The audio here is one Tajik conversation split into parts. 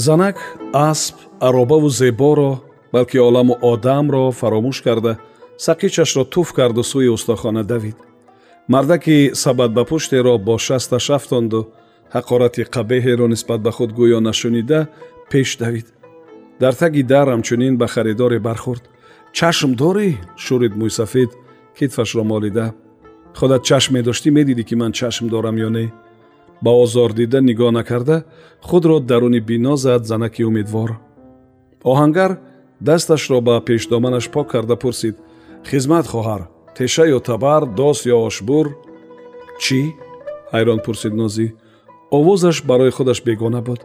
занак асп аробаву зеборо балки оламу одамро фаромӯш карда сақичашро туф карду сӯи устохона давид. Мардаки сабад ба пуштеро бо шасташ афтонду ҳақорати қабеҳеро нисбат ба худ гӯё нашунида пеш давид. Дар таги дар ҳамчунин ба харидоре бархӯрд. Чашм дорӣ? шӯрид мӯйсафед китфашро молида. Худат чашм медоштӣ медидӣ ки ман чашм дорам ё не ба озор дида нигоҳ накарда худро даруни бино зад занаки умедвор. Оҳангар дасташро ба пешдоманаш пок карда пурсид. Хизмат хоҳар теша ё табар дос ё ошбур? Чӣ ҳайрон пурсид нозӣ овозаш барои худаш бегона буд.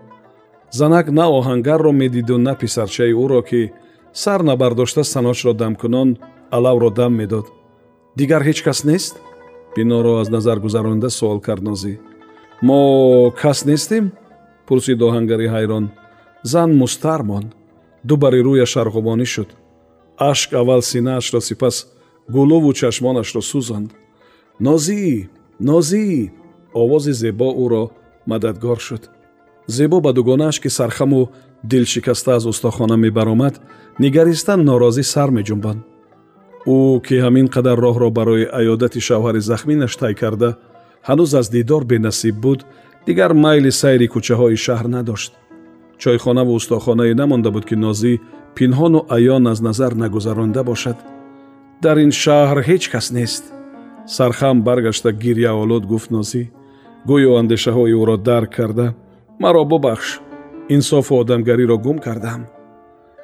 Занак на оҳангарро медиду на писарчаи ӯро ки сар набардошта саночро дамкунон алавро дам медод. Дигар ҳеҷ кас нест биноро аз назар гузаронида суол кард нозӣ мо кас нестем? Пурсид оҳангари ҳайрон. Зан мустар монд. Ду бари рӯяш арғумонӣ шуд. Ашк аввал синаашро сипас гулуву чашмонашро сӯзонд. Нозӣ нозӣ овози зебо ӯро мададгор шуд. Зебо ба дугонааш ки сархаму дилшикаста аз устохона мебаромад нигариста норозӣ сар меҷунбонд. Ӯ ки ҳамин қадар роҳро барои аёдати шавҳари захминаш тай карда ҳанӯз аз дидор бенасиб буд дигар майли сайри кӯчаҳои шаҳр надошт. Чойхонаву устохонае намонда буд ки нозӣ пинҳону аён аз назар нагузаронида бошад. Дар ин шаҳр ҳеҷ кас нест. Сархам баргашта гирьяолуд гуфт нозӣ. Гӯё андешаҳои ӯро дарк карда. Маро бубахш инсофу одамгариро гум кардам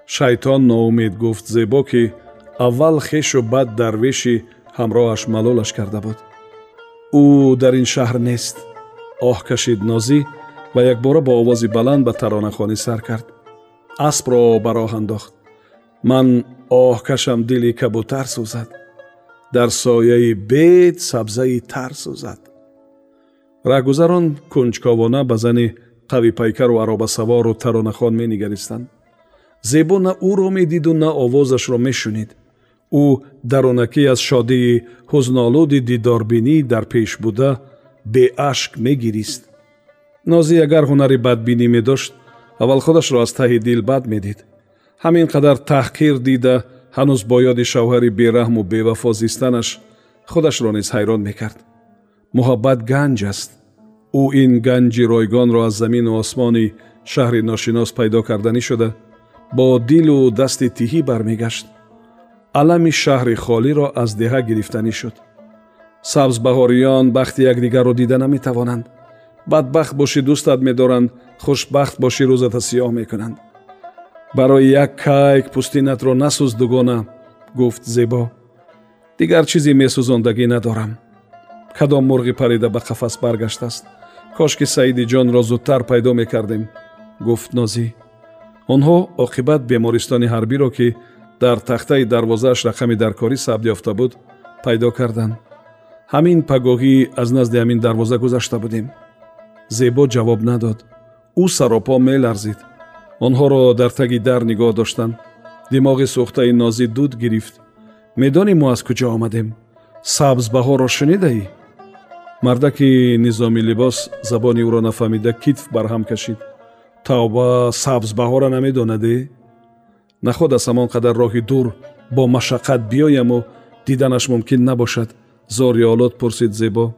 шайтон ноумед гуфт зебо ки аввал хешу бад дарвеши ҳамроҳаш малолаш карда буд ӯ дар ин шаҳр нест. Оҳ кашид нозӣ ва якбора бо овози баланд ба таронахонӣ сар кард. Аспро ба роҳ андохт. Ман оҳкашам дили кабутар сӯзад. Дар сояи бед сабзаи тар сӯзад. Раҳгузарон кунҷковона ба зани қавипайкару аробасавору таронахон менигаристанд. Зебо на ӯро медиду на овозашро мешунид ӯ дарунакӣ аз шодии ҳузнолуди дидорбинӣ дар пеш буда беашк мегирист. Нозӣ агар ҳунари бадбинӣ медошт аввал худашро аз таҳи дил бад медид. Ҳамин қадар таҳқир дида ҳанӯз бо ёди шавҳари бераҳму бевафо зистанаш худашро низ ҳайрон мекард. Муҳаббат ганҷ аст. Ӯ ин ганҷи ройгонро аз замину осмони шаҳри ношинос пайдо карданӣ шуда бо дилу дасти тиҳӣ бармегашт алами шаҳри холиро аз деҳа гирифтанӣ шуд. Сабзбаҳориён бахти якдигарро дида наметавонанд. Бадбахт бошӣ дӯстат медоранд хушбахт бошӣ рӯзата сиёҳ мекунанд. Барои як кайк пӯстинатро насӯз дугона гуфт зебо. Дигар чизи месӯзондагӣ надорам. Кадом мурғи парида ба қафас баргаштааст? Кошки саиди ҷонро зудтар пайдо мекардем гуфт нозӣ онҳо оқибат бемористони ҳарбиро ки дар тахтаи дарвозааш рақами даркорӣ сабт ёфта буд пайдо карданд. Ҳамин пагоҳӣ аз назди ҳамин дарвоза гузашта будем. Зебо ҷавоб надод. Ӯ саропо меларзид. Онҳоро дар таги дар нигоҳ доштанд. Димоғи сӯхтаи нозӣ дуд гирифт. Медонӣ мо аз куҷо омадем? Сабзбаҳоро шунидаӣ мардаки низоми либос забони ӯро нафаҳмида китф барҳам кашид. Тавба сабзбаҳора намедонадӣ наход аз ҳамон қадар роҳи дур бо машаққат биёяму диданаш мумкин набошад. Зориолот пурсид зебо.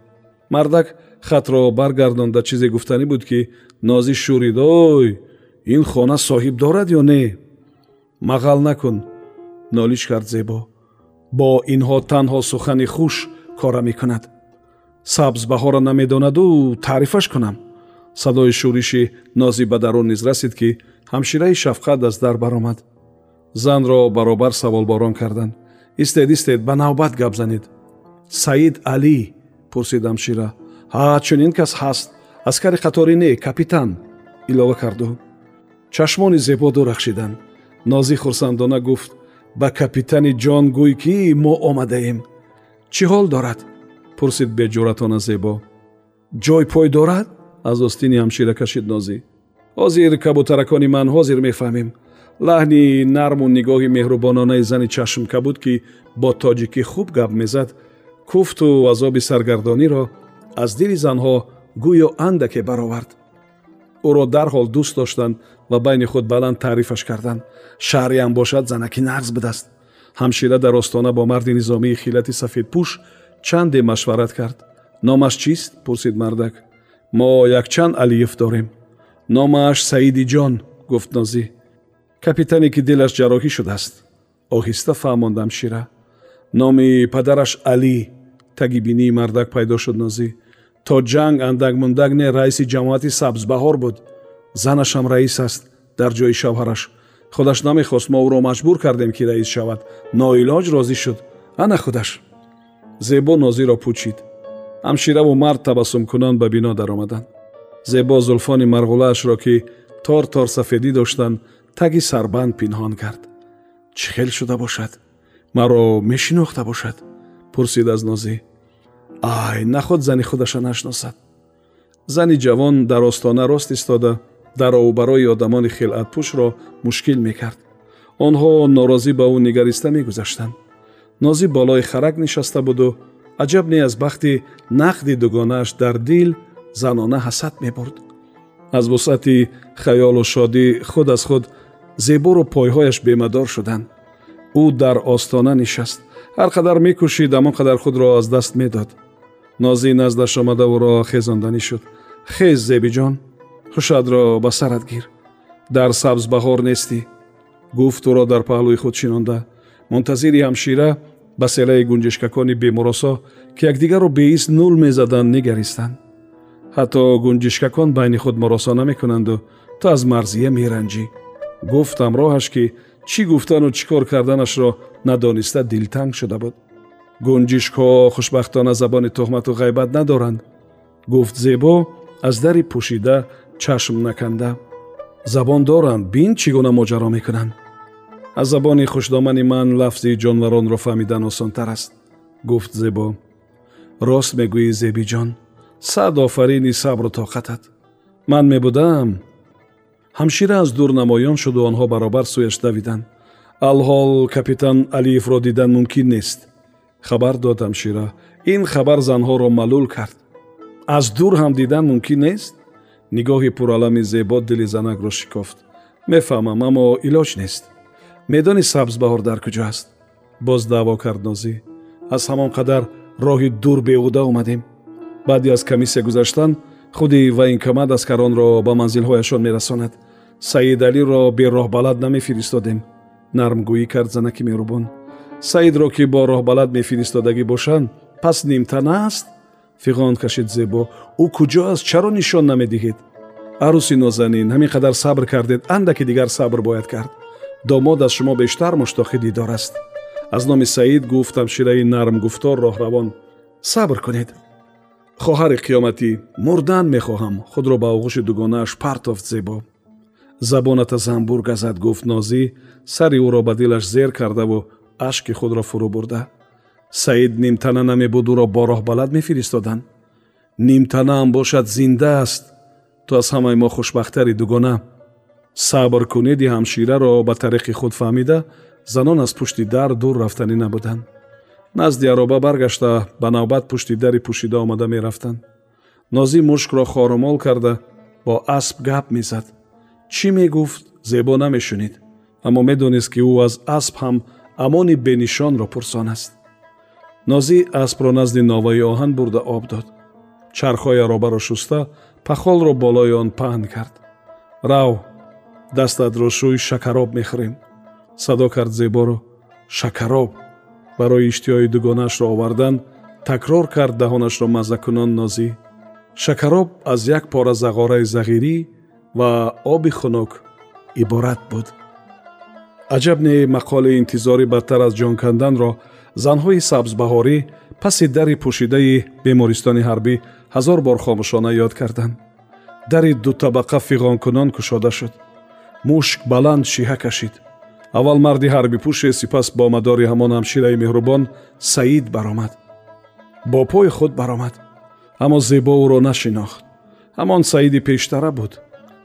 Мардак хатро баргардонда чизе гуфтанӣ буд ки нозӣ шӯрид ой ин хона соҳиб дорад ё не? Мағал накун нолиш кард зебо. Бо инҳо танҳо сухани хуш кора мекунад. Ҳамшираи шафқат аз дар баромад занро баробар саволборон карданд. Истед истед ба навбат гап занед саид алӣ пурсид ҳамшира ҳа чунин кас ҳаст. Аскари қаторӣ не капитан илова карду. Чашмони зебо дурахшиданд. Нозӣ хурсандона гуфт ба капитани ҷон гӯй ки мо омадаем чӣ ҳол дорад? пурсид беҷуратона зебо. Ҷой пой дорад? аз остини ҳамшира кашид нозӣ ҳозир кабутаракони ман ҳозир мефаҳмем лаҳни нарму нигоҳи меҳрубононаи зани чашмкабуд ки бо тоҷикӣ хуб гап мезад куфту азоби саргардониро аз дили занҳо гӯё андаке баровард. Ӯро дарҳол дӯст доштанд ва байни худ баланд таърифаш карданд. Шаҳриам бошад занаки нағз будааст. Ҳамшира дар остона бо марди низомии хилати сафедпӯш чанде машварат кард. Номаш чист? Пурсид мардак. Мо якчанд алиев дорем. Номааш саидиҷон гуфт нозӣ капитане ки дилаш ҷарроҳӣ шудааст оҳиста фаҳмондам шира. Номи падараш алӣ таги бинии мардак пайдо шуд нозӣ то ҷанг андак мундак не раиси ҷамоати сабзбаҳор буд. Занашам раис аст дар ҷои шавҳараш. Худаш намехост мо ӯро маҷбур кардем ки раис шавад. Ноилоҷ розӣ шуд. Ана худаш зебо нозиро пӯчид. Ҳамшираву мард табассумкунон ба бино даромаданд зебо зулфони марғулаашро ки тор тор сафедӣ доштанд таги сарбанд пинҳон кард чӣ хел шуда бошад маро мешинохта бошад пурсид аз нозӣ ай наход зани худаша нашносад. Зани ҷавон дар остона рост истода даровбарои одамони хилъатпӯшро мушкил мекард. Онҳо норозӣ ба ӯ нигариста мегузаштанд. Нозӣ болои харак нишаста буду аҷаб не аз бахти нақди дугонааш дар дил занона ҳасад мебурд. Аз вусъати хаёлу шодӣ худ аз худ зебору пойҳояш бемадор шуданд ӯ дар остона нишаст ҳар қадар мекӯшид ҳамон қадар худро аз даст медод нозӣ наздаш омада ӯро хезонданӣ шуд хез зебиҷон ҳушадро ба сарат гир дар сабзбаҳор нестӣ гуфт ӯро дар паҳлӯи худ шинонда мунтазири ҳамшира ба селаи гунҷишкакони бемуросо ки якдигарро беис нул мезаданд нигаристанд ҳатто гунҷишкакон байни худ муросо намекунанду ту аз марзия меранҷӣ гуфт ҳамроҳаш ки чӣ гуфтану чӣ кор карданашро надониста дилтанг шуда буд гунҷишкҳо хушбахтона забони тухмату ғайбат надоранд гуфт зебо аз дари пӯшида чашм наканда забон доранд бин чӣ гуна моҷаро мекунанд аз забони хушдомани ман лафзи ҷонваронро фаҳмидан осонтар аст гуфт зебо рост мегӯӣ зебиҷон сад офарини сабру тоқатат ман мебудам ҳамшира аз дур намоён шуду онҳо баробар сӯяш давиданд. Алҳол капитан алиевро дидан мумкин нест. Хабар дод ҳамшира ин хабар занҳоро маълул кард. Аз дур ҳам дидан мумкин нест? Нигоҳи пуралами зебо дили занакро шикофт. Мефаҳмам аммо илоҷ нест. Медони сабзбаҳор дар куҷо аст? Боз даъво кард нозӣ аз ҳамон қадар роҳи дур беҳуда омадем. Баъди аз комиссия гузаштан худи военкомат аскаронро ба манзилҳояшон мерасонад саидалиро бероҳбалад намефиристодем нармгӯӣ кард занаки меҳрубон саидро ки бо роҳбалад мефиристодагӣ бошанд пас нимтана аст фиғон кашид зебо ӯ куҷо аст чаро нишон намедиҳед арӯси нозанин ҳамин қадар сабр кардед андаки дигар сабр бояд кард домод аз шумо бештар муштоқи дидор аст аз номи саид гуфтам шираи нармгуфтор роҳравон сабр кунед хоҳари қиёматӣ мурдан мехоҳам худро ба оғӯши дугонааш партофт зебо забоната занбур газад гуфт нозӣ сари ӯро ба дилаш зер кардаву ашки худро фурӯ бурда саид нимтана намебуд ӯро бо роҳбалад мефиристоданд нимтанаам бошад зинда аст ту аз ҳамаи мо хушбахтари дугона. Сабр кунеди ҳамшираро ба тариқи худ фаҳмида занон аз пушти дар дур рафтанӣ набуданд. Назди ароба баргашта ба навбат пушти дари пӯшида омада мерафтанд. Нозӣ мушкро хорумол карда бо асп гап мезад чӣ мегуфт? Зебо намешунид. Аммо медонист ки ӯ аз асп ҳам амони бенишонро пурсон аст. Нозӣ аспро назди новаи оҳан бурда об дод. Чархҳои аробаро шуста пахолро болои он паҳн кард. Рав дастатро шӯй шакароб мехӯрем. Садо кард зеборо шакароб. Барои иштиҳои дугонаашро овардан такрор кард даҳонашро маззакунон нозӣ шакароб аз як пора зағораи зағирӣ ва оби хунук иборат буд. Аҷаб не мақоли интизори бадтар аз ҷон канданро занҳои сабзбаҳорӣ паси дари пӯшидаи бемористони ҳарбӣ ҳазор бор хомӯшона ёд карданд. Дари дутабақа фиғонкунон кушода шуд. Мушк баланд шиҳа кашид. Аввал марди ҳарбипӯше сипас бо мадори ҳамон ҳамшираи меҳрубон саид баромад. Бо пои худ баромад. Аммо зебо ӯро нашинохт. Ҳамон саиди пештара буд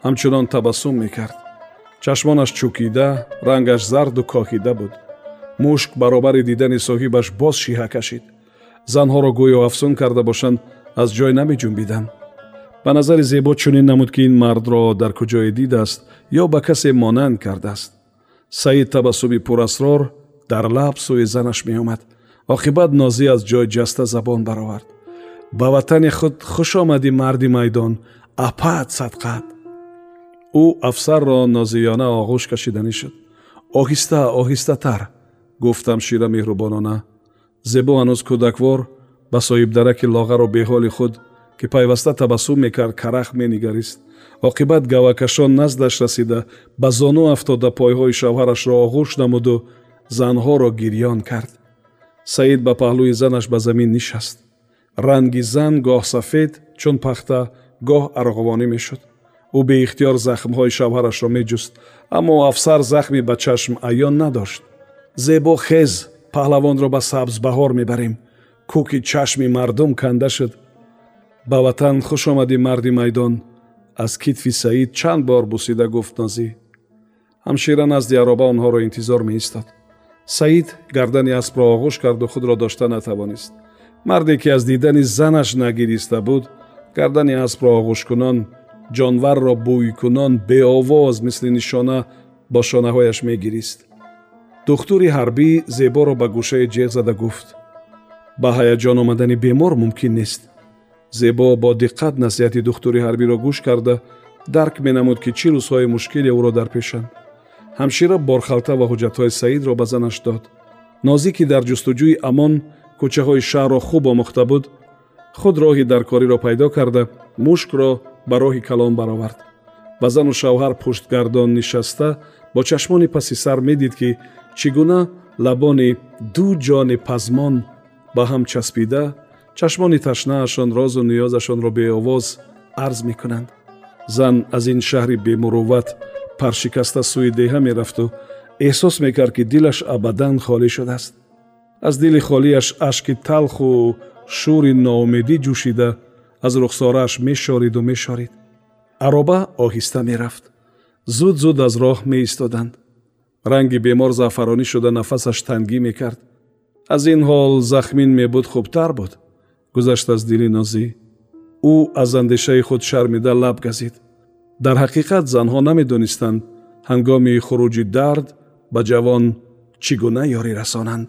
ҳамчунон табассум мекард. Чашмонаш чӯкида рангаш зарду коҳида буд. Мушк баробари дидани соҳибаш боз шиҳа кашид. Занҳоро гӯё афсун карда бошанд аз ҷой намеҷунбиданд. Ба назари зебо чунин намуд ки ин мардро дар куҷое дидааст ё ба касе монанд кардааст. Саид табассуми пурасрор дар лаб сӯи занаш меомад. Оқибат нозӣ аз ҷой ҷаста забон баровард. Ба ватани худ хуш омадӣ марди майдон апат садқат ӯ афсарро нозиёна оғӯш кашиданӣ шуд. Оҳиста оҳистатар гуфтам шира меҳрубонона. Зебо ҳанӯз кӯдаквор ба соҳибдараки лоғару беҳоли худ ки пайваста табассум мекард карах менигарист. Оқибат гавакашон наздаш расида ба зону афтода пойҳои шавҳарашро оғӯш намуду занҳоро гирьён кард. Саид ба паҳлӯи занаш ба замин нишаст. Ранги зан гоҳ сафед чун пахта гоҳ арғовонӣ мешуд ӯ беихтиёр захмҳои шавҳарашро меҷуст аммо афсар захми ба чашм аён надошт. Зебо хез паҳлавонро ба сабзбаҳор мебарем. Кӯки чашми мардум канда шуд? Ба ватан хуш омадӣ марди майдон. Аз китфи саид чанд бор бусида гуфт нозӣ ҳамшира назди ароба онҳоро интизор меистод. Саид гардани аспро оғӯш карду худро дошта натавонист. Марде ки аз дидани занаш нагириста буд гардани аспро оғӯшкунон ҷонварро бӯйкунон беовоз мисли нишона бо шонаҳояш мегирист. Духтури ҳарбӣ зеборо ба гӯшаи ҷеғ зада гуфт. Ба ҳаяҷон омадани бемор мумкин нест. Зебо бо диққат насиҳати духтури ҳарбиро гӯш карда дарк менамуд ки чӣ рӯзҳои мушкиле ӯро дар пешанд ҳамшира борхалта ва ҳуҷҷатҳои саидро ба занаш дод. Нозӣ ки дар ҷустуҷӯи амон кӯчаҳои шаҳрро хуб омӯхта буд. Худ роҳи даркориро пайдо карда мушкро ба роҳи калон баровард. Ба зану шавҳар пуштгардон нишаста бо чашмони паси сар медид ки чӣ гуна лабони ду ҷони пазмон ба ҳам часпида чашмони ташнаашон розу ниёзашонро беовоз арз мекунанд. Зан аз ин шаҳри бемурувват паршикаста сӯи деҳа мерафту эҳсос мекард ки дилаш абадан холӣ шудааст. Аз дили холияш ашки талху шӯри ноумедӣ ҷӯшида аз рухсорааш мешориду мешорид. Ароба оҳиста мерафт. Зуд зуд аз роҳ меистоданд. Ранги бемор заъфаронӣ шуда нафасаш тангӣ мекард. Аз ин ҳол захмин мебуд хубтар буд. Гузашт аз дили нозӣ. Ӯ аз андешаи худ шармида лаб газид. Дар ҳақиқат занҳо намедонистанд ҳангоми хуруҷи дард ба ҷавон чӣ гуна ёрӣ расонанд